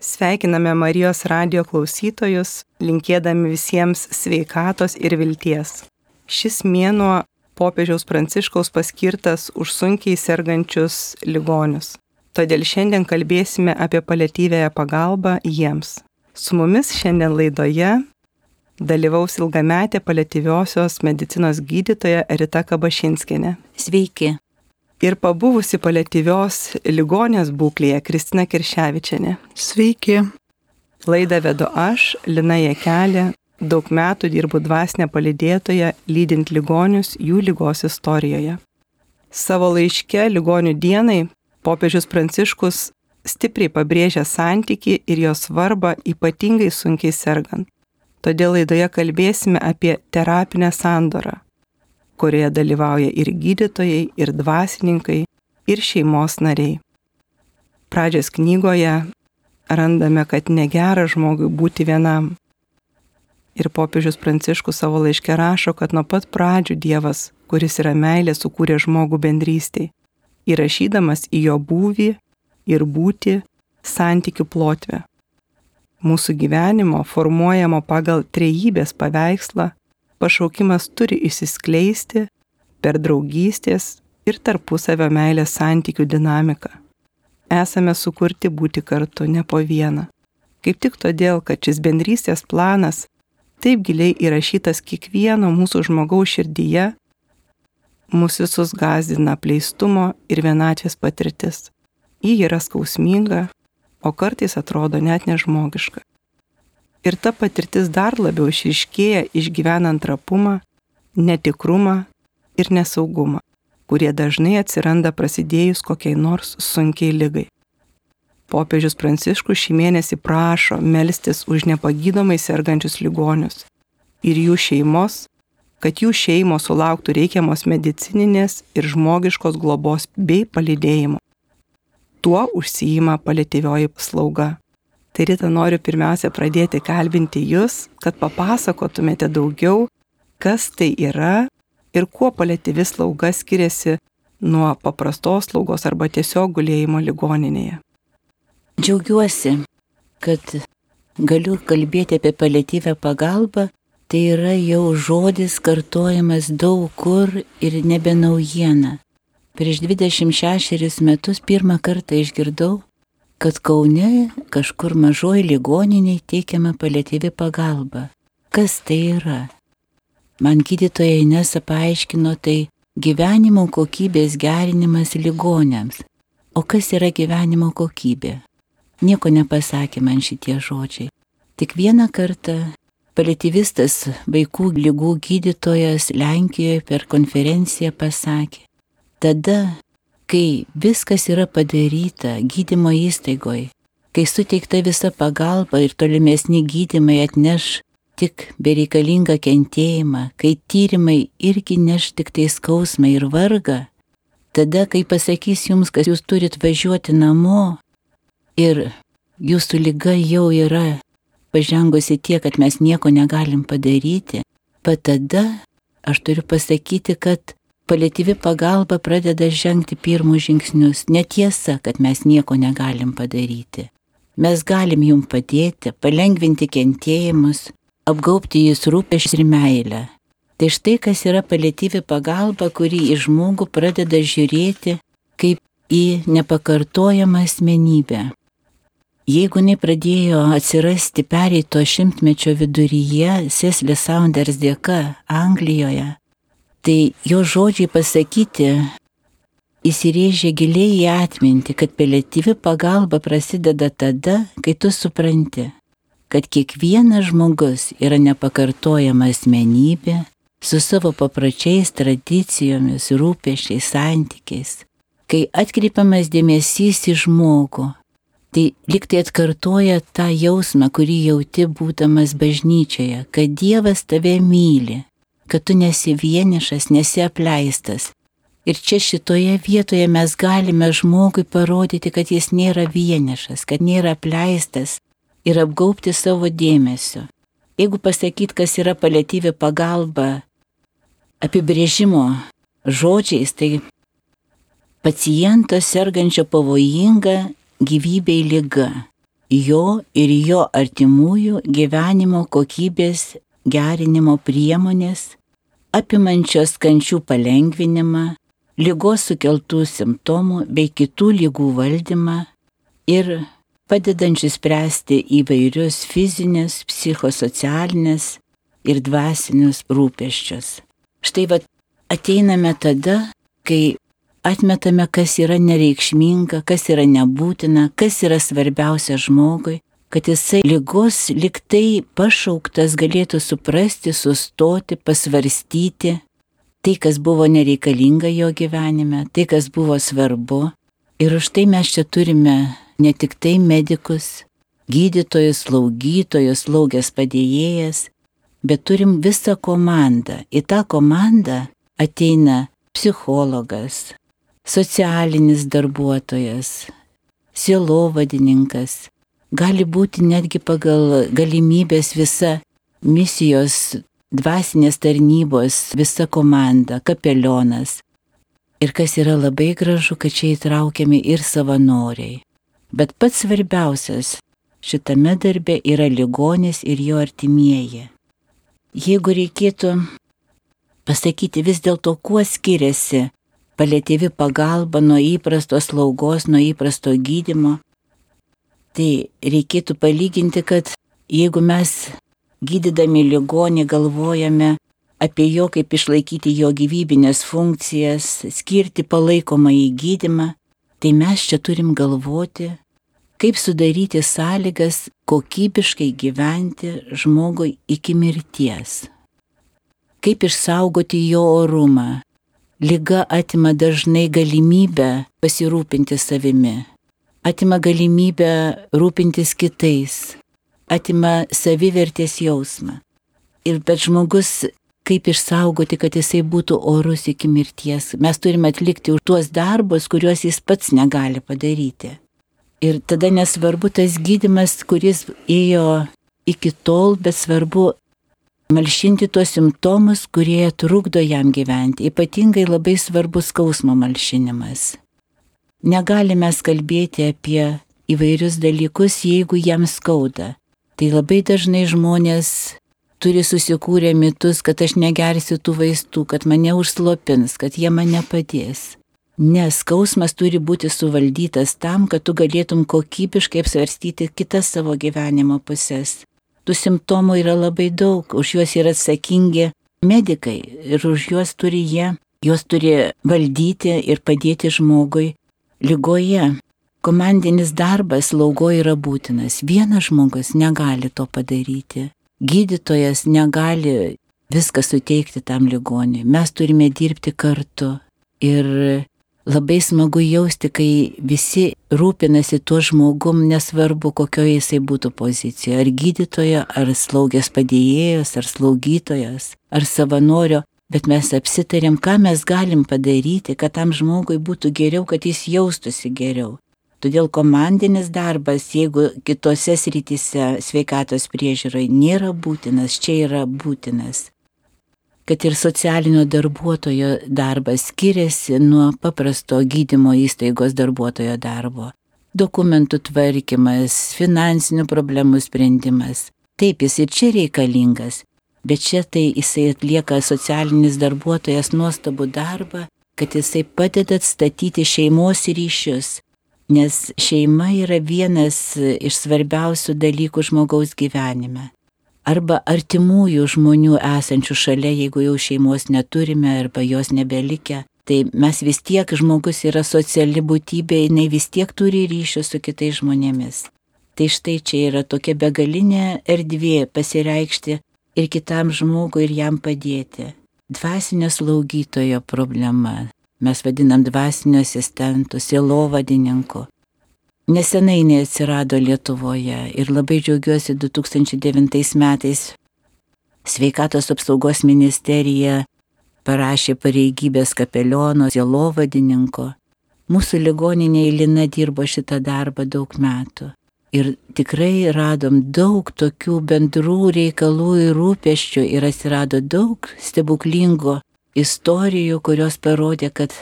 Sveikiname Marijos radio klausytojus, linkėdami visiems sveikatos ir vilties. Šis mėnuo popiežiaus Pranciškaus paskirtas už sunkiai sergančius ligonius. Todėl šiandien kalbėsime apie paliatyvėją pagalbą jiems. Su mumis šiandien laidoje dalyvaus ilgametė paliatyviosios medicinos gydytoja Rita Kabašinskinė. Sveiki. Ir pabuvusi paliatyvios ligonės būklėje Kristina Kirševičianė. Sveiki. Laidą vedu aš, Lina Jekelė, daug metų dirbu dvasinę palidėtoje, lydint ligonius jų lygos istorijoje. Savo laiške ligonių dienai popiežius Pranciškus stipriai pabrėžia santyki ir jo svarbą ypatingai sunkiai sergant. Todėl laidoje kalbėsime apie terapinę sandorą, kurioje dalyvauja ir gydytojai, ir dvasininkai, ir šeimos nariai. Pradžios knygoje randame, kad negera žmogui būti vienam. Ir popiežius Pranciškus savo laiške rašo, kad nuo pat pradžių Dievas, kuris yra meilė, sukūrė žmogų bendrystėj, įrašydamas į jo būvį ir būti santykių plotvę mūsų gyvenimo formuojamo pagal trejybės paveikslą, pašaukimas turi įsiskleisti per draugystės ir tarpusavio meilės santykių dinamiką. Esame sukurti būti kartu, ne po vieną. Kaip tik todėl, kad šis bendrystės planas taip giliai įrašytas kiekvieno mūsų žmogaus širdyje, mūsų visus gazdina pleistumo ir vienatvės patirtis. Ji yra skausminga, o kartais atrodo net nežmogiška. Ir ta patirtis dar labiau išriškėja išgyvenant trapumą, netikrumą ir nesaugumą, kurie dažnai atsiranda prasidėjus kokiai nors sunkiai lygai. Popiežius Pranciškus šį mėnesį prašo melstis už nepagydomai sergančius ligonius ir jų šeimos, kad jų šeimos sulauktų reikiamos medicininės ir žmogiškos globos bei palidėjimo tuo užsijima paliatyvioji slauga. Tai ryta noriu pirmiausia pradėti kalbinti jūs, kad papasakotumėte daugiau, kas tai yra ir kuo paliatyvi slauga skiriasi nuo paprastos slaugos arba tiesiog gulėjimo ligoninėje. Džiaugiuosi, kad galiu kalbėti apie paliatyvę pagalbą, tai yra jau žodis kartojamas daug kur ir nebe naujiena. Prieš 26 metus pirmą kartą išgirdau, kad Kaune kažkur mažoji ligoniniai teikiama paliatyvi pagalba. Kas tai yra? Man gydytoja Inesa paaiškino tai gyvenimo kokybės gerinimas ligonėms. O kas yra gyvenimo kokybė? Nieko nepasakė man šitie žodžiai. Tik vieną kartą paliatyvistas vaikų lygų gydytojas Lenkijoje per konferenciją pasakė, tada, kai viskas yra padaryta gydymo įstaigoje, kai suteikta visa pagalba ir tolimesni gydymai atneš tik bereikalingą kentėjimą, kai tyrimai irgi neš tik tai skausmą ir vargą, tada, kai pasakys jums, kad jūs turit važiuoti namo ir jūsų lyga jau yra pažengusi tiek, kad mes nieko negalim padaryti, pat tada aš turiu pasakyti, kad paliatyvi pagalba pradeda žengti pirmus žingsnius. Netiesa, kad mes nieko negalim padaryti. Mes galim jum padėti, palengvinti kentėjimus, apgaupti jūs rūpešį ir meilę. Tai štai kas yra paliatyvi pagalba, kuri į žmogų pradeda žiūrėti kaip į nepakartojamą asmenybę. Jeigu nepradėjo atsirasti pereito šimtmečio viduryje Cecily Saunders dėka Anglijoje, Tai jo žodžiai pasakyti įsirėžė giliai į atmintį, kad piliatyvi pagalba prasideda tada, kai tu supranti, kad kiekvienas žmogus yra nepakartojama asmenybė su savo papračiais, tradicijomis, rūpešiais, santykiais. Kai atkreipiamas dėmesys į žmogų, tai liktai atkartoja tą jausmą, kurį jauti būdamas bažnyčioje, kad Dievas tave myli kad tu nesi vienišas, nesi apleistas. Ir čia šitoje vietoje mes galime žmogui parodyti, kad jis nėra vienišas, kad nėra apleistas ir apgaupti savo dėmesio. Jeigu pasakyt, kas yra paliatyvi pagalba apibrėžimo žodžiais, tai paciento sergančio pavojinga gyvybei lyga. jo ir jo artimųjų gyvenimo kokybės gerinimo priemonės, apimančios kančių palengvinimą, lygos sukeltų simptomų bei kitų lygų valdymą ir padedančių spręsti įvairius fizinės, psichosocialinės ir dvasinius rūpeščius. Štai vad ateiname tada, kai atmetame, kas yra nereikšminga, kas yra nebūtina, kas yra svarbiausia žmogui, kad jisai lygos liktai pašauktas galėtų suprasti, sustoti, pasvarstyti tai, kas buvo nereikalinga jo gyvenime, tai, kas buvo svarbu. Ir už tai mes čia turime ne tik tai medikus, gydytojus, slaugytojus, slaugės padėjėjas, bet turim visą komandą. Į tą komandą ateina psichologas, socialinis darbuotojas, sielovadininkas, gali būti netgi pagal galimybės visa misijos dvasinės tarnybos, visa komanda, kapelionas. Ir kas yra labai gražu, kad čia įtraukiami ir savanoriai. Bet pats svarbiausias šitame darbe yra ligonis ir jo artimieji. Jeigu reikėtų pasakyti vis dėlto, kuo skiriasi palėtyvi pagalba nuo įprastos slaugos, nuo įprasto gydimo, tai reikėtų palyginti, kad jeigu mes gydydami ligonį galvojame apie jo, kaip išlaikyti jo gyvybinės funkcijas, skirti palaikomą į gydimą, tai mes čia turim galvoti, kaip sudaryti sąlygas kokybiškai gyventi žmogui iki mirties kaip išsaugoti jo orumą. Liga atima dažnai galimybę pasirūpinti savimi, atima galimybę rūpintis kitais, atima savivertės jausmą. Ir bet žmogus, kaip išsaugoti, kad jisai būtų orus iki mirties, mes turime atlikti tuos darbus, kuriuos jis pats negali padaryti. Ir tada nesvarbu tas gydimas, kuris ėjo iki tol, bet svarbu malšinti tuos simptomus, kurie trukdo jam gyventi. Ypatingai labai svarbus skausmo malšinimas. Negalime kalbėti apie įvairius dalykus, jeigu jam skauda. Tai labai dažnai žmonės turi susikūrę mitus, kad aš negersiu tų vaistų, kad mane užslopins, kad jie mane padės. Nes skausmas turi būti suvaldytas tam, kad tu galėtum kokybiškai apsvarstyti kitas savo gyvenimo pusės tų simptomų yra labai daug, už juos yra atsakingi medikai ir už juos turi jie, juos turi valdyti ir padėti žmogui lygoje. Komandinis darbas laugoje yra būtinas. Vienas žmogus negali to padaryti. Gydytojas negali viską suteikti tam ligoniui. Mes turime dirbti kartu. Ir labai smagu jausti, kai visi rūpinasi tuo žmogum, nesvarbu, kokioje jisai būtų pozicijoje, ar gydytojo, ar slaugės padėjėjos, ar slaugytojas, ar savanorio, bet mes apsitarėm, ką mes galim padaryti, kad tam žmogui būtų geriau, kad jis jaustųsi geriau. Todėl komandinis darbas, jeigu kitose srityse sveikatos priežiūrai nėra būtinas, čia yra būtinas kad ir socialinio darbuotojo darbas skiriasi nuo paprasto gydymo įstaigos darbuotojo darbo. Dokumentų tvarkymas, finansinių problemų sprendimas. Taip, jis ir čia reikalingas, bet čia tai jisai atlieka socialinis darbuotojas nuostabų darbą, kad jisai padeda atstatyti šeimos ryšius, nes šeima yra vienas iš svarbiausių dalykų žmogaus gyvenime arba artimųjų žmonių esančių šalia, jeigu jau šeimos neturime arba jos nebelikę. Tai mes vis tiek, žmogus yra sociali būtybė, jinai vis tiek turi ryšių su kitais žmonėmis. Tai štai čia yra tokia begalinė erdvė pasireikšti ir kitam žmogui ir jam padėti. Dvasinio slaugytojo problema. Mes vadinam dvasinio asistentų, sielovadininku. Nesenai neatsirado Lietuvoje ir labai džiaugiuosi 2009 metais Sveikatos apsaugos ministerija parašė pareigybės kapeliono, zėlovadininko. Mūsų ligoninėje Lina dirbo šitą darbą daug metų. Ir tikrai radom daug tokių bendrų reikalų ir rūpeščių ir atsirado daug stebuklingų istorijų, kurios parodė, kad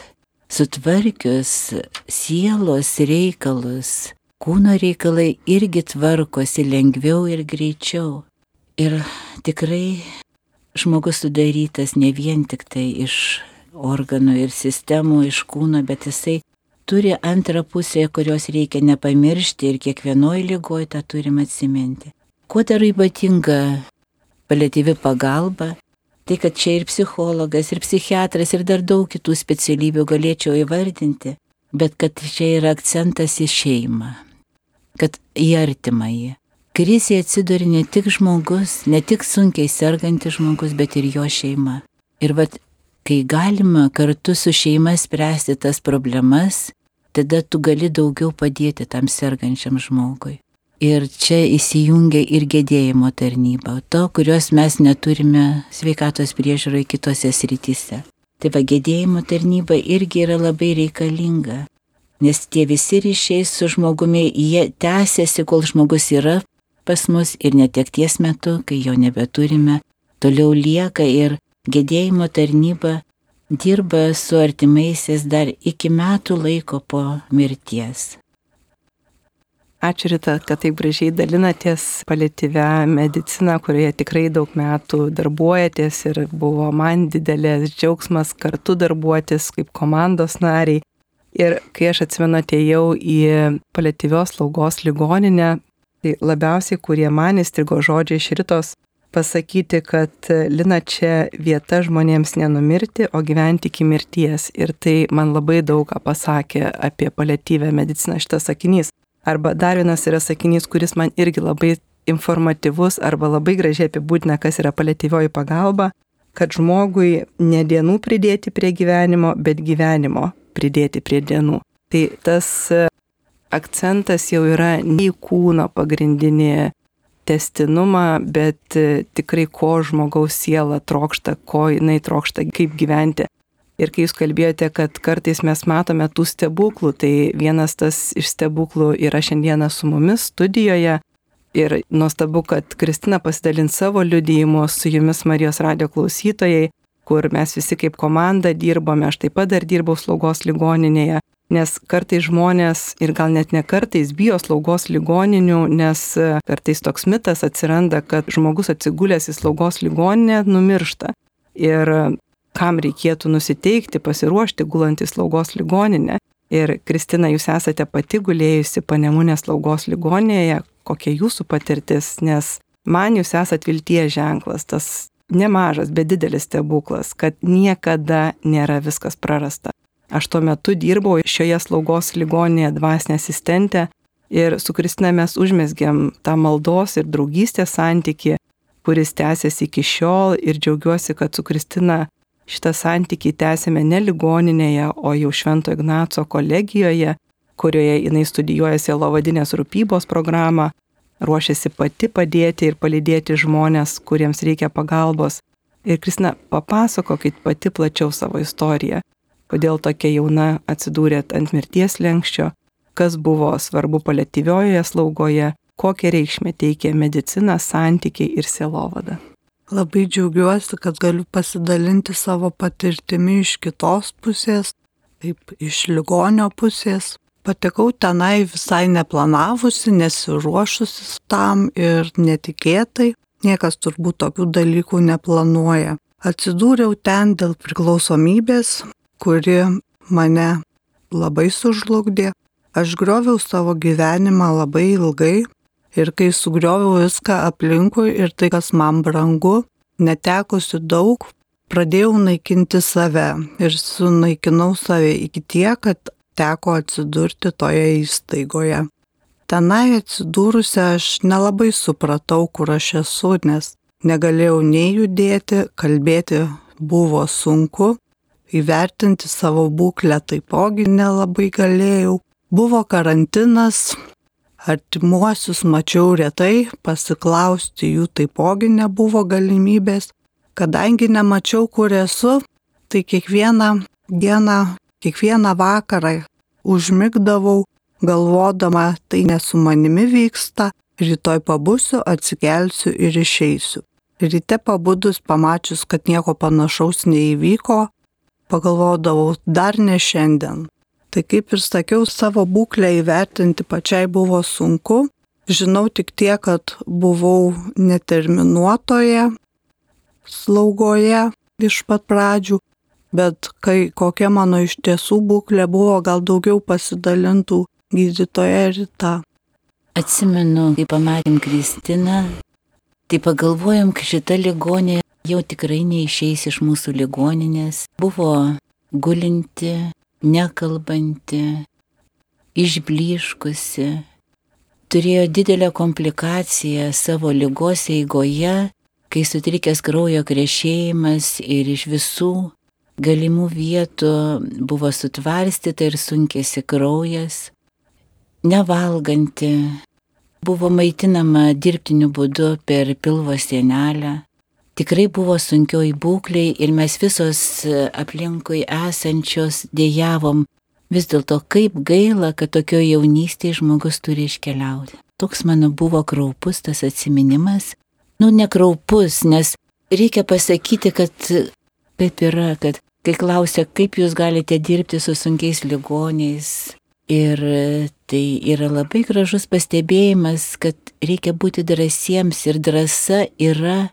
sutvarkius sielos reikalus, kūno reikalai irgi tvarkosi lengviau ir greičiau. Ir tikrai žmogus sudarytas ne vien tik tai iš organų ir sistemų, iš kūno, bet jisai turi antrą pusę, kurios reikia nepamiršti ir kiekvienoje lygoje tą turim atsiminti. Kuo dar ypatinga paliatyvi pagalba, tai kad čia ir psichologas, ir psichiatras, ir dar daug kitų specialybių galėčiau įvardinti, bet kad čia yra akcentas į šeimą, kad į artimąjį. Krizėje atsiduria ne tik žmogus, ne tik sunkiai sergantis žmogus, bet ir jo šeima. Ir vad, kai galima kartu su šeima spręsti tas problemas, tada tu gali daugiau padėti tam sergančiam žmogui. Ir čia įsijungia ir gedėjimo tarnyba, to, kurios mes neturime sveikatos priežiūroje kitose srityse. Tai va gedėjimo tarnyba irgi yra labai reikalinga, nes tie visi ryšiai su žmogumi, jie tęsiasi, kol žmogus yra pas mus ir netekties metu, kai jo nebeturime, toliau lieka ir gedėjimo tarnyba dirba su artimaisiais dar iki metų laiko po mirties. Ačiū Rita, kad taip gražiai dalinatės paliatyvę mediciną, kurioje tikrai daug metų darbuojatės ir buvo man didelės džiaugsmas kartu darbuotis kaip komandos nariai. Ir kai aš atsimenu atėjau į paliatyvios slaugos ligoninę, Tai labiausiai, kurie man įstrigo žodžiai šritos pasakyti, kad Lina čia vieta žmonėms nenumirti, o gyventi iki mirties. Ir tai man labai daug ką pasakė apie paliatyvę mediciną šitas sakinys. Arba dar vienas yra sakinys, kuris man irgi labai informatyvus arba labai gražiai apibūdina, kas yra paliatyvioji pagalba, kad žmogui ne dienų pridėti prie gyvenimo, bet gyvenimo pridėti prie dienų. Tai tas akcentas jau yra ne į kūno pagrindinį testinumą, bet e, tikrai ko žmogaus siela trokšta, ko jinai trokšta, kaip gyventi. Ir kai jūs kalbėjote, kad kartais mes matome tų stebuklų, tai vienas tas iš stebuklų yra šiandieną su mumis studijoje. Ir nuostabu, kad Kristina pasidalins savo liudijimu su jumis Marijos radio klausytojai, kur mes visi kaip komanda dirbome, aš taip pat dar dirbau slaugos ligoninėje Nes kartais žmonės ir gal net ne kartais bijo slaugos ligoninių, nes e, kartais toks mitas atsiranda, kad žmogus atsigulęs į slaugos ligoninę numiršta. Ir e, kam reikėtų nusiteikti, pasiruošti gulant į slaugos ligoninę. Ir Kristina, jūs esate pati gulėjusi panemunės slaugos ligoninėje, kokia jūsų patirtis, nes man jūs esate vilties ženklas, tas nemažas, bet didelis stebuklas, kad niekada nėra viskas prarasta. Aš tuo metu dirbau šioje slaugos ligoninėje dvasinė asistentė ir su Kristina mes užmesgėm tą maldos ir draugystės santyki, kuris tęsiasi iki šiol ir džiaugiuosi, kad su Kristina šitą santykį tęsėme ne ligoninėje, o jau Švento Ignaco kolegijoje, kurioje jinai studijuoja sielovadinės rūpybos programą, ruošiasi pati padėti ir palydėti žmonės, kuriems reikia pagalbos. Ir Kristina, papasakokit pati plačiau savo istoriją kodėl tokia jauna atsidūrėt ant mirties lenkščio, kas buvo svarbu paliatyviojoje slaugoje, kokią reikšmę teikia medicina, santykiai ir sielovada. Labai džiaugiuosi, kad galiu pasidalinti savo patirtimi iš kitos pusės, taip iš ligonio pusės. Patekau tenai visai neplanavusi, nesiruošusi tam ir netikėtai. Niekas turbūt tokių dalykų neplanuoja. Atsidūriau ten dėl priklausomybės, kuri mane labai sužlugdė. Aš grioviau savo gyvenimą labai ilgai ir kai sugrioviau viską aplinkui ir tai, kas man brangu, netekusi daug, pradėjau naikinti save ir sunaikinau save iki tiek, kad teko atsidurti toje įstaigoje. Tenai atsidūrusi aš nelabai supratau, kur aš esu, nes negalėjau nei judėti, kalbėti buvo sunku, įvertinti savo būklę taipogi nelabai galėjau. Buvo karantinas, artimuosius mačiau retai, pasiklausti jų taipogi nebuvo galimybės. Kadangi nemačiau, kur esu, tai kiekvieną dieną, kiekvieną vakarą užmigdavau, galvodama, tai nesu manimi vyksta, rytoj pabusiu, atsikelsiu ir išeisiu. Ryte pabudus pamačius, kad nieko panašaus neįvyko, pagalvodavau, dar ne šiandien. Tai kaip ir sakiau, savo būklę įvertinti pačiai buvo sunku. Žinau tik tiek, kad buvau neterminuotoje slaugoje iš pat pradžių, bet kai kokia mano iš tiesų būklė buvo, gal daugiau pasidalintų gydytoja Rita. Atsimenu, kai pamatėm Kristiną, tai pagalvojom, kad šita ligonė jau tikrai neišeis iš mūsų ligoninės. Buvo gulinti, nekalbanti, išbliškusi, turėjo didelę komplikaciją savo lygos eigoje, kai sutrikęs kraujo krešėjimas ir iš visų galimų vietų buvo sutvarstyta ir sunkėsi kraujas, nevalganti, buvo maitinama dirbtiniu būdu per pilvo sienelę. Tikrai buvo sunkioj būkliai ir mes visos aplinkui esančios dėjavom, vis dėlto kaip gaila, kad tokio jaunystėje žmogus turi iškeliauti. Toks mano buvo kraupus tas atminimas. Nu, nekraupus, nes reikia pasakyti, kad taip yra, kad kai klausia, kaip jūs galite dirbti su sunkiais ligoniais. Ir tai yra labai gražus pastebėjimas, kad reikia būti drąsiems ir drąsa yra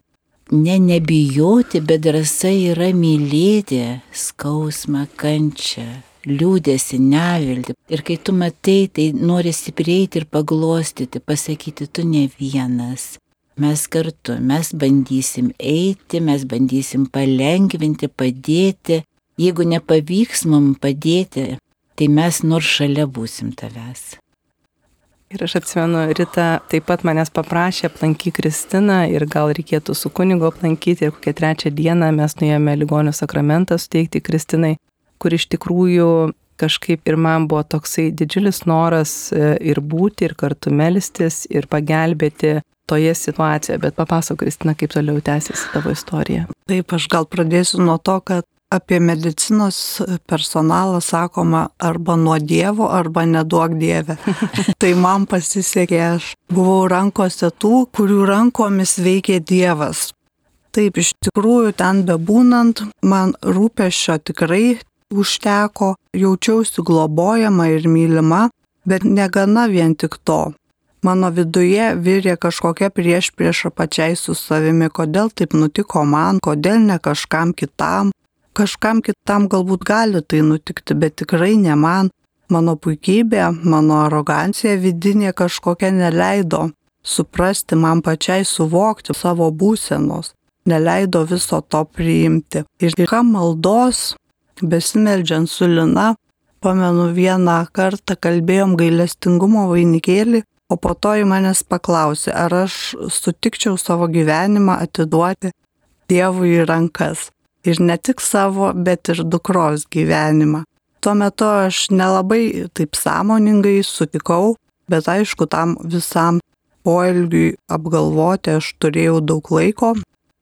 ne nebijoti, bet drąsa yra mylėti skausmą, kančią, liūdėsi, nevilti. Ir kai tu matai, tai nori stiprėti ir paglostyti, pasakyti, tu ne vienas. Mes kartu, mes bandysim eiti, mes bandysim palengvinti, padėti. Jeigu nepavyks mums padėti, tai mes nors šalia būsim tavęs. Ir aš atsimenu, Rita taip pat manęs paprašė aplankyti Kristiną ir gal reikėtų su kunigu aplankyti ir kokią trečią dieną mes nuėjome ligonių sakramentą suteikti Kristinai, kur iš tikrųjų kažkaip ir man buvo toksai didžiulis noras e, ir būti, ir kartu melstis, ir pagelbėti toje situacijoje, bet papasako, Kristina, kaip toliau tęsiasi tavo istorija. Taip, aš gal pradėsiu nuo to, kad apie medicinos personalą sakoma arba nuo Dievo, arba neduok Dieve. tai man pasisekė, aš buvau rankose tų, kurių rankomis veikė Dievas. Taip, iš tikrųjų, ten bebūnant, man rūpešio tikrai užteko, jaučiausi globojama ir mylima, bet negana vien tik to. Mano viduje virė kažkokia prieš priešą pačiai su savimi, kodėl taip nutiko man, kodėl ne kažkam kitam, Kažkam kitam galbūt gali tai nutikti, bet tikrai ne man. Mano puikybė, mano arogancija vidinė kažkokia neleido suprasti man pačiai suvokti savo būsenos, neleido viso to priimti. Ir ką maldos, besimeldžiant su Lina, pamenu vieną kartą kalbėjom gailestingumo vainikėlį, o po to į manęs paklausė, ar aš sutikčiau savo gyvenimą atiduoti Dievui į rankas ir ne tik savo, bet ir dukros gyvenimą. Tuo metu aš nelabai taip sąmoningai sutikau, bet aišku, tam visam poelgiui apgalvoti aš turėjau daug laiko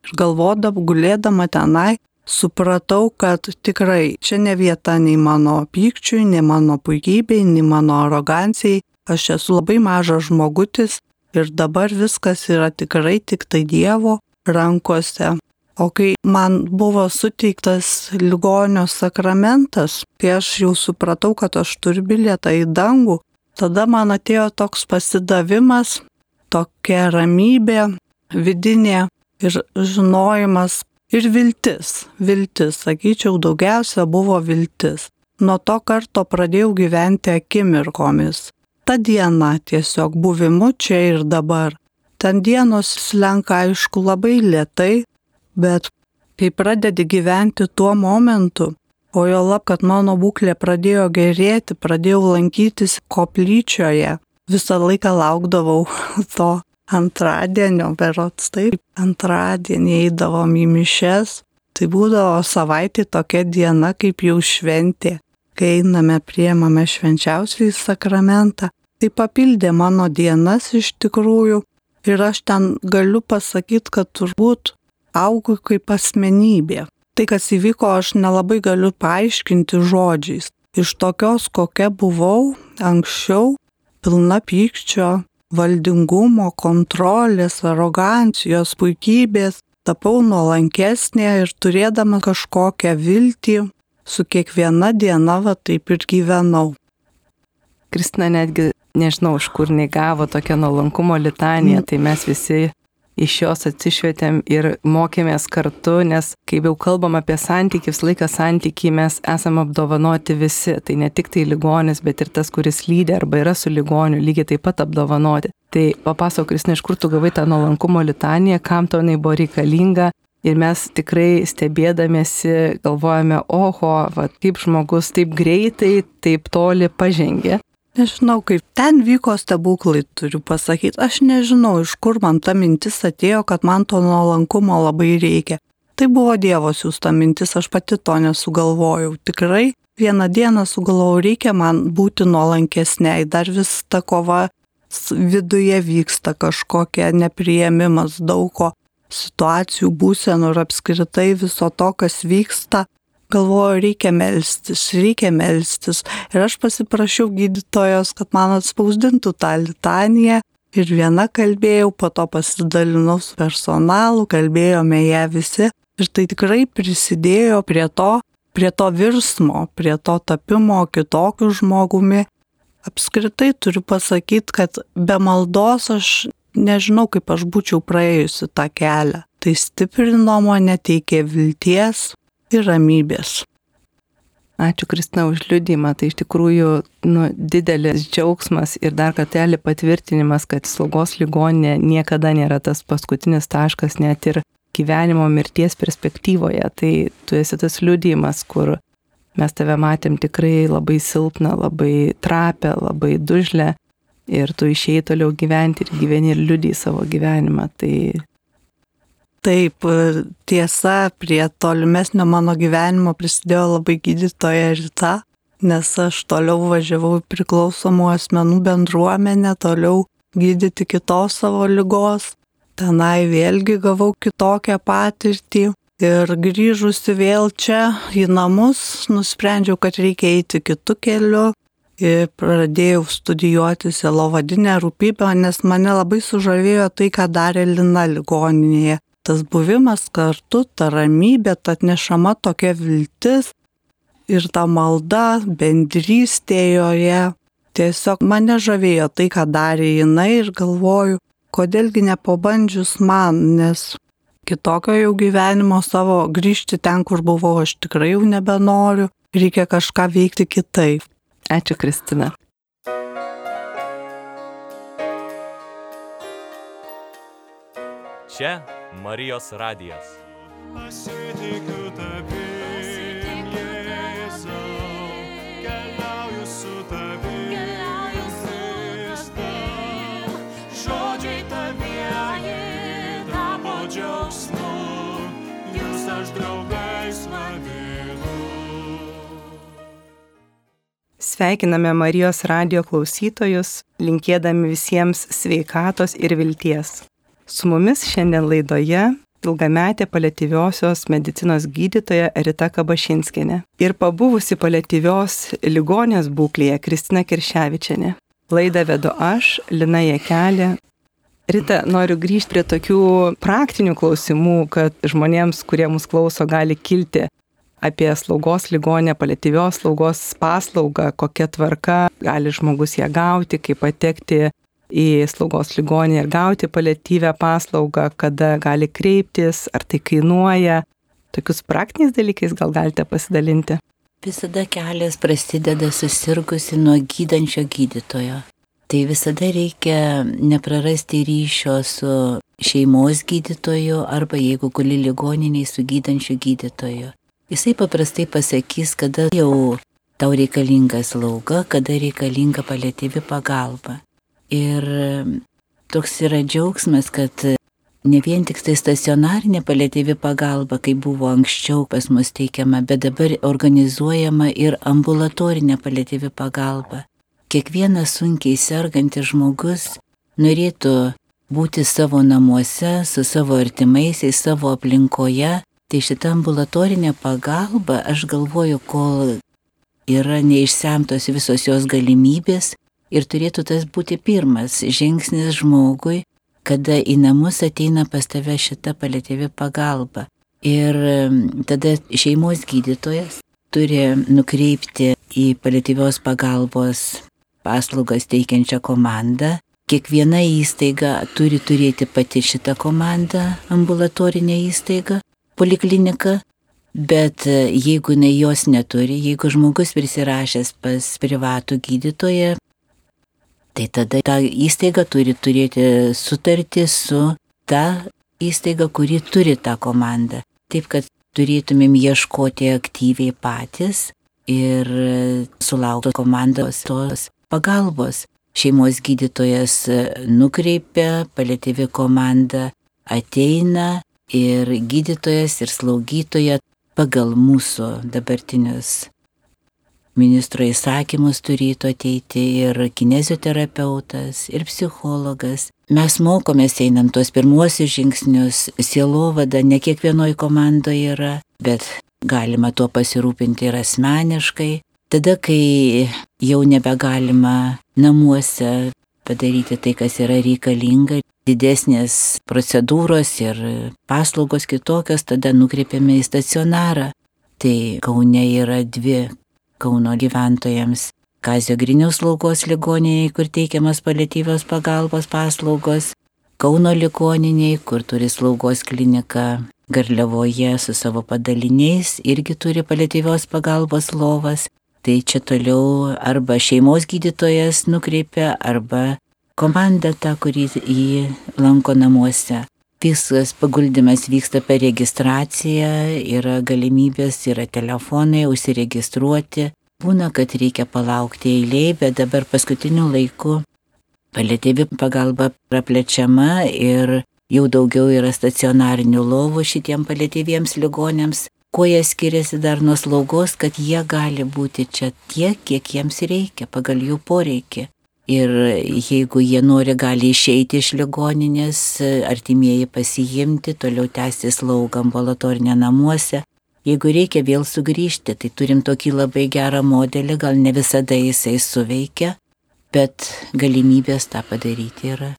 ir galvodama, gulėdama tenai, supratau, kad tikrai čia ne vieta nei mano pykčiui, nei mano puikybei, nei mano arogancijai. Aš esu labai mažas žmogutis ir dabar viskas yra tikrai tik tai Dievo rankose. O kai man buvo suteiktas ligonio sakramentas, kai aš jau supratau, kad aš turiu bilietą į dangų, tada man atėjo toks pasidavimas, tokia ramybė, vidinė ir žinojimas ir viltis. Viltis, sakyčiau, daugiausia buvo viltis. Nuo to karto pradėjau gyventi akimirkomis. Ta diena tiesiog buvimu čia ir dabar. Ten dienos slenka aišku labai lietai, Bet kai pradedi gyventi tuo momentu, o jo lab, kad mano būklė pradėjo gerėti, pradėjau lankytis koplyčioje, visą laiką laukdavau to antradienio, berots taip, antradienį eidavom į mišes, tai būdavo savaitė tokia diena kaip jau šventė, kai einame priemame švenčiausiai sakramentą. Tai papildė mano dienas iš tikrųjų ir aš ten galiu pasakyti, kad turbūt augu kaip asmenybė. Tai, kas įvyko, aš nelabai galiu paaiškinti žodžiais. Iš tokios, kokia buvau anksčiau, pilna pykčio, valdingumo, kontrolės, arogancijos, puikybės, tapau nuolankesnė ir turėdama kažkokią viltį, su kiekviena diena va taip ir gyvenau. Kristina netgi nežinau, iš kur negavo tokią nuolankumo litaniją, tai mes visi iš jos atsišvietėm ir mokėmės kartu, nes kaip jau kalbam apie santykį, visą laiką santykį mes esame apdovanoti visi. Tai ne tik tai ligonis, bet ir tas, kuris lydė arba yra su ligoniu, lygiai taip pat apdovanoti. Tai papasakok, Kristina, iš kur tu gavai tą nuolankumo litaniją, kam to jinai buvo reikalinga. Ir mes tikrai stebėdamėsi galvojame, oho, va, kaip žmogus taip greitai, taip toli pažengė. Nežinau, kaip ten vyko stebuklai, turiu pasakyti. Aš nežinau, iš kur man ta mintis atėjo, kad man to nuolankumo labai reikia. Tai buvo Dievo siūsta mintis, aš pati to nesugalvojau. Tikrai vieną dieną sugalvojau, reikia man būti nuolankesniai. Dar vis ta kova viduje vyksta kažkokia nepriėmimas daug ko situacijų, būsenų ir apskritai viso to, kas vyksta galvoju, reikia melstis, reikia melstis. Ir aš pasiprašiau gydytojos, kad man atspausdintų tą litaniją. Ir viena kalbėjau, po to pasidalinau su personalu, kalbėjome ją visi. Ir tai tikrai prisidėjo prie to, prie to virsmo, prie to tapimo kitokiu žmogumi. Apskritai turiu pasakyti, kad be maldos aš nežinau, kaip aš būčiau praėjusi tą kelią. Tai stiprino mane, teikė vilties, ir ramybės. Ačiū Kristina už liūdimą. Tai iš tikrųjų nu, didelis džiaugsmas ir dar kartelį patvirtinimas, kad slaugos ligoninė niekada nėra tas paskutinis taškas net ir gyvenimo mirties perspektyvoje. Tai tu esi tas liūdimas, kur mes tave matėm tikrai labai silpną, labai trapę, labai dužlę ir tu išėjai toliau gyventi ir gyveni ir liūdį savo gyvenimą. Tai Taip, tiesa, prie tolimesnio mano gyvenimo prisidėjo labai gydytoja Rita, nes aš toliau važiavau į priklausomų asmenų bendruomenę, toliau gydyti kitos savo lygos. Tenai vėlgi gavau kitokią patirtį ir grįžusi vėl čia į namus, nusprendžiau, kad reikia eiti kitų kelių. Ir pradėjau studijuoti selovadinę rūpybę, nes mane labai sužavėjo tai, ką darė Lina ligoninėje tas buvimas kartu, ta ramybė, ta atnešama tokia viltis ir ta malda, bendrystė joje. Tiesiog mane žavėjo tai, ką darė jinai ir galvoju, kodėlgi nepabandžius man, nes kitokio jau gyvenimo savo grįžti ten, kur buvau, aš tikrai jau nebenoriu, reikia kažką veikti kitaip. Ačiū, Kristina. Čia Marijos radijas. Pasitikiu tavim, Jėzau, keliauju su tavim. Žodžiai tavieji tapo džiaugsmu, jūs aš draugais vadinu. Sveikiname Marijos radio klausytojus, linkėdami visiems sveikatos ir vilties. Su mumis šiandien laidoje ilgametė paliatyviosios medicinos gydytoja Rita Kabašinskinė ir pabuvusi paliatyvios ligonės būklėje Kristina Kirševičianė. Laidą vedu aš, Lina Jekelė. Rita, noriu grįžti prie tokių praktinių klausimų, kad žmonėms, kurie mus klauso, gali kilti apie slaugos ligonę, paliatyvios slaugos paslaugą, kokia tvarka gali žmogus ją gauti, kaip patekti į slaugos ligonį ir gauti paliatyvę paslaugą, kada gali kreiptis, ar tai kainuoja. Tokius praktiniais dalykais gal galite pasidalinti. Visada kelias prasideda susirgusi nuo gydančio gydytojo. Tai visada reikia neprarasti ryšio su šeimos gydytoju arba jeigu guli ligoniniai su gydančiu gydytoju. Jisai paprastai pasakys, kada jau tau reikalinga slauga, kada reikalinga palėtyvi pagalba. Ir toks yra džiaugsmas, kad ne vien tik tai stacionarinė palėtyvi pagalba, kaip buvo anksčiau pas mus teikiama, bet dabar organizuojama ir ambulatorinė palėtyvi pagalba. Kiekvienas sunkiai sergantis žmogus norėtų būti savo namuose, su savo artimaisiais, savo aplinkoje. Tai šitą ambulatorinę pagalbą, aš galvoju, kol yra neišsemtos visos jos galimybės, ir turėtų tas būti pirmas žingsnis žmogui, kada į namus ateina pas tave šita palėtėvi pagalba. Ir tada šeimos gydytojas turi nukreipti į paliatyvios pagalbos paslaugas teikiančią komandą. Kiekviena įstaiga turi turėti pati šitą komandą, ambulatorinę įstaigą, polikliniką, bet e, jeigu jinai jos neturi, jeigu žmogus prisirašęs pas privatų gydytoją, tai tada ta įstaiga turi turėti sutartį su ta įstaiga, kuri turi tą komandą. Taip, kad turėtumėm ieškoti aktyviai patys ir sulaukti komandos tos pagalbos. Šeimos gydytojas nukreipia, palėtyvi komanda ateina ir gydytojas ir slaugytoja pagal mūsų dabartinius ministro įsakymus turėtų ateiti ir kinezioterapeutas, ir psichologas. Mes mokomės einam tuos pirmuosius žingsnius, sielovada ne kiekvienoje komandoje yra, bet galima tuo pasirūpinti ir asmeniškai. Tada, kai jau nebegalima namuose padaryti tai, kas yra reikalinga, didesnės procedūros ir paslaugos kitokios, tada nukreipiame į stacionarą. Tai Kaune yra dvi Kauno gyventojams. Kazio Griniaus slaugos ligoniniai, kur teikiamas paliatyvios pagalbos paslaugos. Kauno ligoniniai, kur turi slaugos kliniką Garliavoje su savo padaliniais, irgi turi paliatyvios pagalbos lovas. Tai čia toliau arba šeimos gydytojas nukreipia, arba komanda ta, kuri jį lanko namuose. Visas paguldymas vyksta per registraciją, yra galimybės, yra telefonai, užsiregistruoti. Būna, kad reikia palaukti eiliai, bet dabar paskutiniu laiku palėtėvi pagalba praplečiama ir jau daugiau yra stacionarinių lovų šitiem palėtėviems ligonėms. Kuo jie skiriasi dar nuo slaugos, kad jie gali būti čia tiek, kiek jiems reikia, pagal jų poreikį. Ir jeigu jie nori, gali išeiti iš ligoninės, artimieji pasiimti, toliau tęsti slaugą ambulatorinę namuose. Jeigu reikia vėl sugrįžti, tai turim tokį labai gerą modelį, gal ne visada jisai suveikia, bet galimybės tą padaryti yra.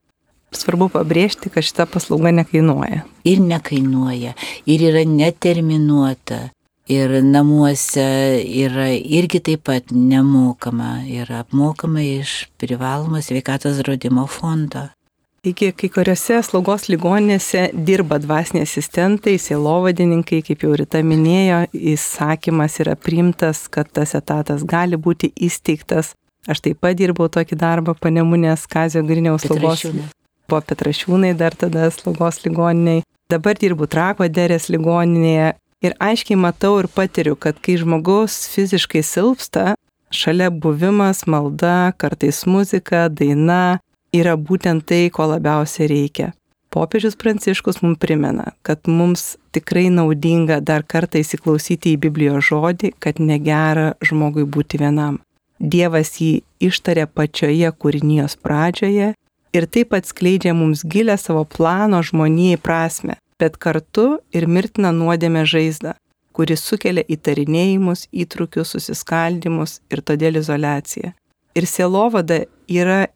Svarbu pabrėžti, kad šita paslauga nekainuoja. Ir nekainuoja, ir yra neterminuota ir namuose yra irgi taip pat nemokama, yra apmokama iš privalomo sveikatos draudimo fondo. Iki kai kuriuose slaugos ligoninėse dirba dvasiniai asistentai, sielovadininkai, kaip jau Rita minėjo, įsakymas yra priimtas, kad tas etatas gali būti įsteigtas. Aš taip pat dirbau tokį darbą panemunės Kazio Griniaus slaugos. Buvo Petrašiūnai dar tada slaugos ligoniniai. Dabar dirbu Trako derės ligoninėje Ir aiškiai matau ir patiriu, kad kai žmogus fiziškai silpsta, šalia buvimas, malda, kartais muzika, daina yra būtent tai, ko labiausiai reikia. Popiežius Pranciškus mums primena, kad mums tikrai naudinga dar kartą įsiklausyti į Biblijos žodį, kad negera žmogui būti vienam. Dievas jį ištarė pačioje kūrinijos pradžioje ir taip atskleidžia mums gilę savo plano žmonijai prasme bet kartu ir mirtina nuodėmė žaizdą, kuris sukelia įtarinėjimus, įtrukius, susiskaldimus ir todėl izolaciją. Ir sielovada yra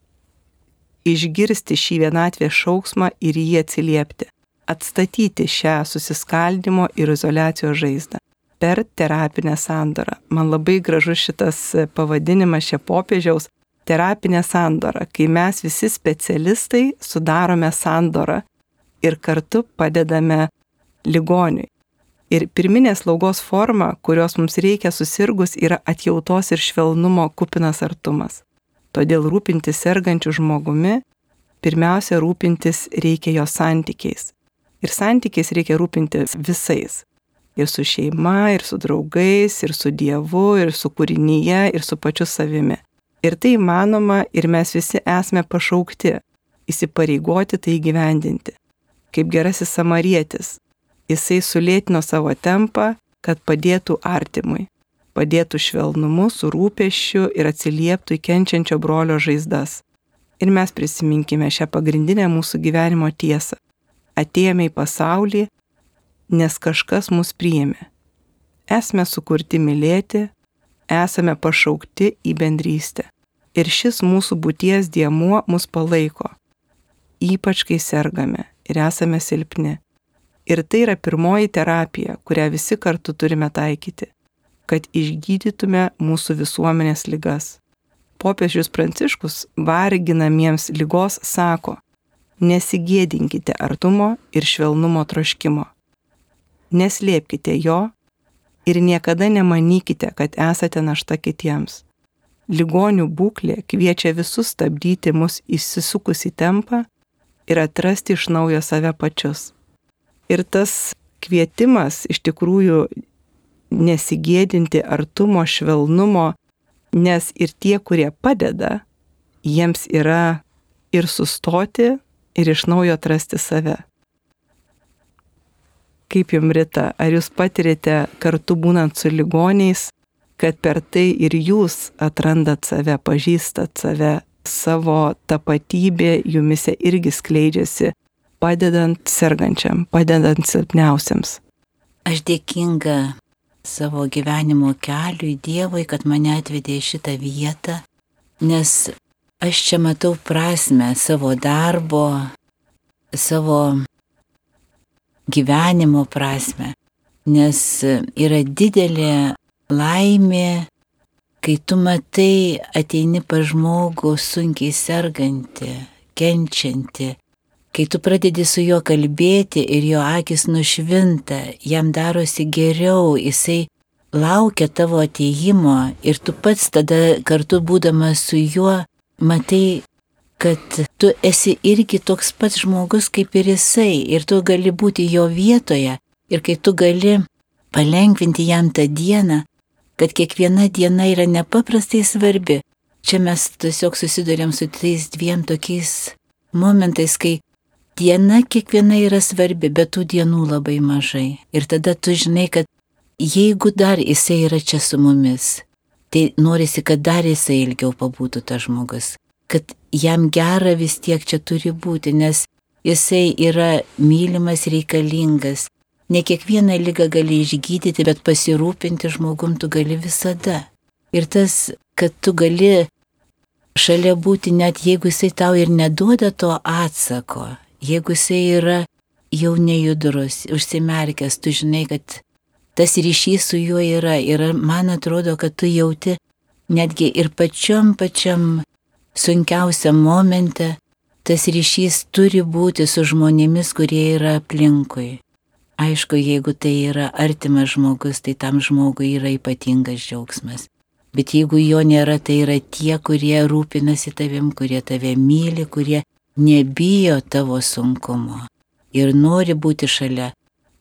išgirsti šį vienatvės šauksmą ir jį atsiliepti, atstatyti šią susiskaldimo ir izolacijos žaizdą per terapinę sandorą. Man labai gražus šitas pavadinimas šia popiežiaus terapinė sandora, kai mes visi specialistai sudarome sandorą ir kartu padedame ligoniui. Ir pirminė slaugos forma, kurios mums reikia susirgus, yra atjautos ir švelnumo kupinas artumas. Todėl rūpintis sergančių žmogumi, pirmiausia rūpintis reikia jo santykiais. Ir santykiais reikia rūpintis visais. Ir su šeima, ir su draugais, ir su Dievu, ir su kūrinyje, ir su pačiu savimi. Ir tai įmanoma ir mes visi esame pašaukti įsipareigoti tai gyvendinti kaip gerasis samarietis. Jisai sulėtino savo tempą, kad padėtų artimui, padėtų švelnumu, su rūpeščiu ir atsilieptų į kenčiančio brolio žaizdas. Ir mes prisiminkime šią pagrindinę mūsų gyvenimo tiesą. Atėjome į pasaulį, nes kažkas mus priėmė. Esame sukurti mylėti, esame pašaukti į bendrystę. Ir šis mūsų būties diemuo mus palaiko, ypač kai sergame ir esame silpni. Ir tai yra pirmoji terapija, kurią visi kartu turime taikyti. kad išgydytume mūsų visuomenės lygas. Popiežius Pranciškus varginamiems lygos sako, nesigėdinkite artumo ir švelnumo troškimo. Neslėpkite jo ir niekada nemanykite, kad esate našta kitiems. Ligonių būklė kviečia visus stabdyti mus įsisukus į tempą ir atrasti iš naujo save pačius. Ir tas kvietimas iš tikrųjų nesigėdinti artumo, švelnumo, nes ir tie, kurie padeda, jiems yra ir sustoti, ir iš naujo atrasti save. Kaip jums rita, ar jūs patirite kartu būnant su ligoniais, kad per tai ir jūs atrandat save, pažįstat save, savo tapatybė jumise irgi skleidžiasi, padedant sergančiam, padedant silpniausiams. Aš dėkinga savo gyvenimo keliui Dievui, kad mane atvedė į šitą vietą, nes aš čia matau prasme savo darbo, savo gyvenimo prasme, nes yra didelė laimė, kai tu matai ateini pa žmogų sunkiai serganti, kenčianti, kai tu pradedi su juo kalbėti ir jo akis nušvinta, jam darosi geriau, jisai laukia tavo ateimo ir tu pats tada kartu būdamas su juo matai, kad tu esi irgi toks pats žmogus kaip ir jisai ir tu gali būti jo vietoje ir kai tu gali palengvinti jam tą dieną, kad kiekviena diena yra nepaprastai svarbi. Čia mes tiesiog susidurėm su tais dviem tokiais momentais, kai diena kiekviena yra svarbi, bet tų dienų labai mažai. Ir tada tu žinai, kad jeigu dar jisai yra čia su mumis, tai norisi, kad dar jisai ilgiau pabūtų tas žmogus, kad jam gera vis tiek čia turi būti, nes jisai yra mylimas, reikalingas, Ne kiekvieną lygą gali išgydyti, bet pasirūpinti žmogum tu gali visada. Ir tas, kad tu gali šalia būti, net jeigu jisai tau ir neduoda to atsako, jeigu jisai yra jau nejudrus, užsimerkęs, tu žinai, kad tas ryšys su juo yra ir man atrodo, kad tu jauti netgi ir pačiam pačiam sunkiausiam momente, tas ryšys turi būti su žmonėmis, kurie yra aplinkui. Aišku, jeigu tai yra artimas žmogus, tai tam žmogui yra ypatingas džiaugsmas. Bet jeigu jo nėra, tai yra tie, kurie rūpinasi tavim, kurie tave myli, kurie nebijo tavo sunkumo ir nori būti šalia.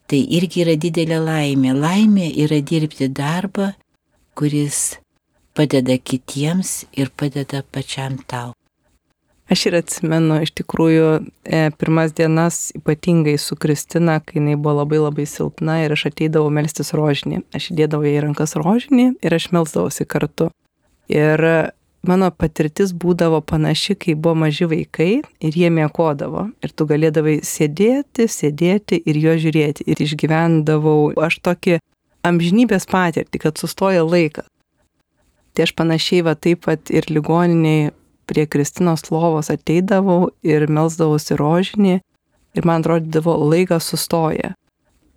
Tai irgi yra didelė laimė. Laimė yra dirbti darbą, kuris padeda kitiems ir padeda pačiam tau. Aš ir atsimenu iš tikrųjų e, pirmas dienas ypatingai su Kristina, kai jinai buvo labai labai silpna ir aš ateidavau melstis rožinį. Aš įdėdavau į rankas rožinį ir aš melsdavausi kartu. Ir mano patirtis būdavo panaši, kai buvo maži vaikai ir jie mėkodavo. Ir tu galėdavai sėdėti, sėdėti ir jo žiūrėti. Ir išgyvendavau aš tokį amžinybės patirtį, kad sustoja laikas. Tai aš panašiai va taip pat ir ligoniniai prie Kristinos lovos ateidavau ir melsdavausi rožinį ir man atrodydavo laikas sustoja.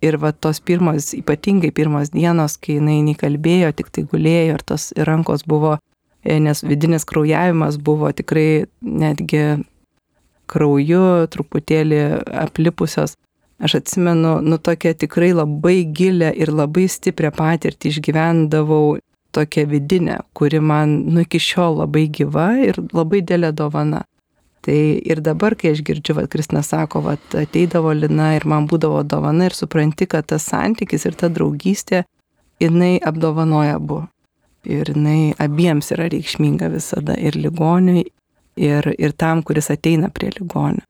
Ir va tos pirmos, ypatingai pirmos dienos, kai jinai nekalbėjo, tik tai gulėjo ir tos rankos buvo, e, nes vidinis kraujavimas buvo tikrai netgi krauju truputėlį aplipusios. Aš atsimenu, nu tokia tikrai labai gilę ir labai stiprią patirtį išgyvendavau tokia vidinė, kuri man nu iki šiol labai gyva ir labai dėlė dovana. Tai ir dabar, kai aš girdžiu, kad Kristina sako, kad ateidavo Lina ir man būdavo dovana ir supranti, kad tas santykis ir ta draugystė, jinai apdovanoja abu. Ir jinai abiems yra reikšminga visada ir ligoniui, ir, ir tam, kuris ateina prie ligonių.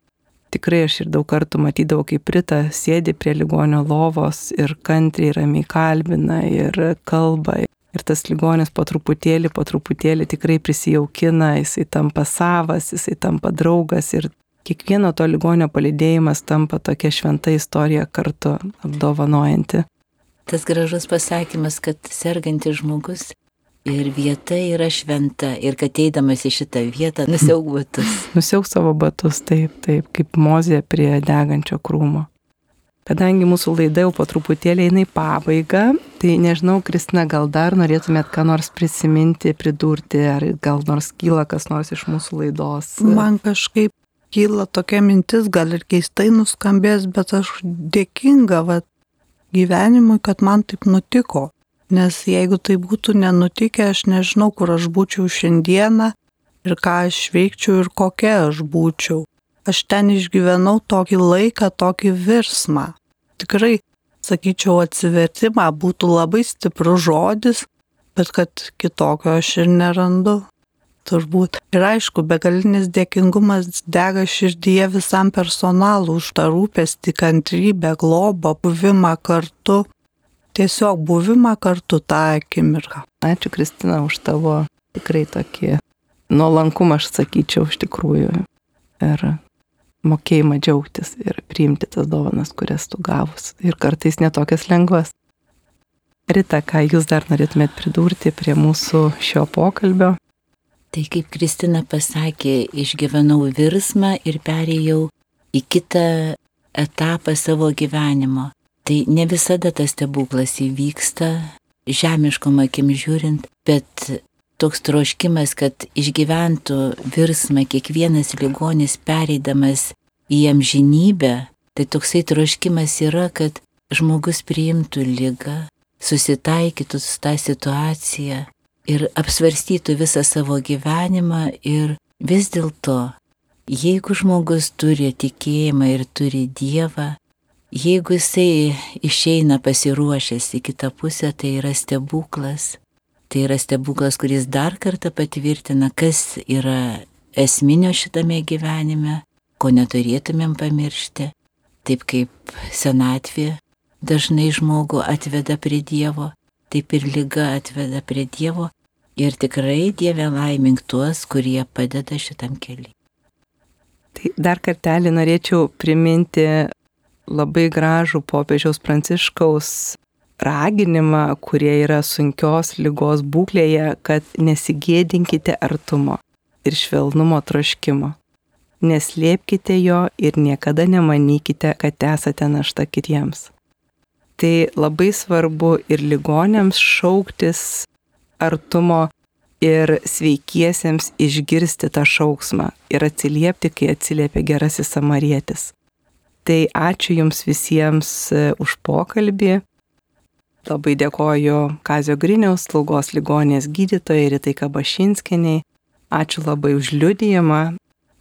Tikrai aš ir daug kartų matydavau, kaip Rita sėdi prie ligonio lovos ir kantriai ramiai kalbina ir kalba Ir tas ligonis po truputėlį, po truputėlį tikrai prisijaukina, jisai tampa savas, jisai tampa draugas ir kiekvieno to ligonio palidėjimas tampa tokia šventa istorija kartu apdovanojanti. Tas gražus pasakymas, kad sergantis žmogus ir vieta yra šventa ir kad eidamas į šitą vietą nusiauk batus. nusiauk savo batus, taip, taip, kaip mozė prie degančio krūmo. Kadangi mūsų laida jau po truputėlį eina į pabaigą, tai nežinau, Kristina, gal dar norėtumėt ką nors prisiminti, pridurti, ar gal nors kyla kas nors iš mūsų laidos. Man kažkaip kyla tokia mintis, gal ir keistai nuskambės, bet aš dėkinga vat, gyvenimui, kad man taip nutiko. Nes jeigu tai būtų nenutikę, aš nežinau, kur aš būčiau šiandieną ir ką aš veikčiau ir kokia aš būčiau aš ten išgyvenau tokį laiką, tokį virsmą. Tikrai, sakyčiau, atsivertimą būtų labai stiprus žodis, bet kad kitokio aš ir nerandu. Turbūt. Ir aišku, begalinis dėkingumas dega širdyje visam personalui už tą rūpestį, kantrybę, globą, buvimą kartu. Tiesiog buvimą kartu tą akimirką. Ačiū Kristina už tavo tikrai tokį nuolankumą, aš sakyčiau, iš tikrųjų. Ir mokėjimą džiaugtis ir priimti tas dovanas, kurias tu gavus. Ir kartais netokias lengvas. Rita, ką jūs dar norėtumėt pridurti prie mūsų šio pokalbio? Tai kaip Kristina pasakė, išgyvenau virsmą ir perėjau į kitą etapą savo gyvenimo. Tai ne visada tas stebuklas įvyksta, žemiškom akim žiūrint, bet toks troškimas, kad išgyventų virsmą kiekvienas ligonis pereidamas į amžinybę, tai toksai troškimas yra, kad žmogus priimtų lygą, susitaikytų su tą situaciją ir apsvarstytų visą savo gyvenimą ir vis dėlto, jeigu žmogus turi tikėjimą ir turi Dievą, jeigu jisai išeina pasiruošęs į kitą pusę, tai yra stebuklas. Tai yra stebuklas, kuris dar kartą patvirtina, kas yra esminio šitame gyvenime, ko neturėtumėm pamiršti. Taip kaip senatvė dažnai žmogų atveda prie Dievo, taip ir lyga atveda prie Dievo ir tikrai Dieve laimink tuos, kurie padeda šitam keliui. Tai dar kartelį norėčiau priminti labai gražų popiežiaus pranciškaus raginimą, kurie yra sunkios lygos būklėje, kad nesigėdinkite artumo ir švelnumo troškimo. Neslėpkite jo ir niekada nemanykite, kad esate našta kitiems. Tai labai svarbu ir ligonėms šauktis artumo ir sveikiesiems išgirsti tą šauksmą ir atsiliepti, kai atsiliepia gerasis samarietis. Tai ačiū Jums visiems e, už pokalbį. Labai dėkoju Kazio Griniaus slaugos ligonės gydytojai Ritai Kabašinskiniai. Ačiū labai už liudijimą.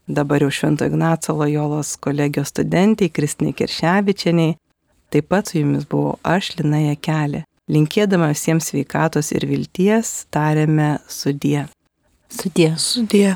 Dabar jau Švento Ignaco Lojolos kolegijos studentai Kristinai Kirševičianiai. Taip pat su jumis buvau aš, Lina Jekelė. Linkėdama visiems sveikatos ir vilties, tarėme sudie. Sudie. Sudie.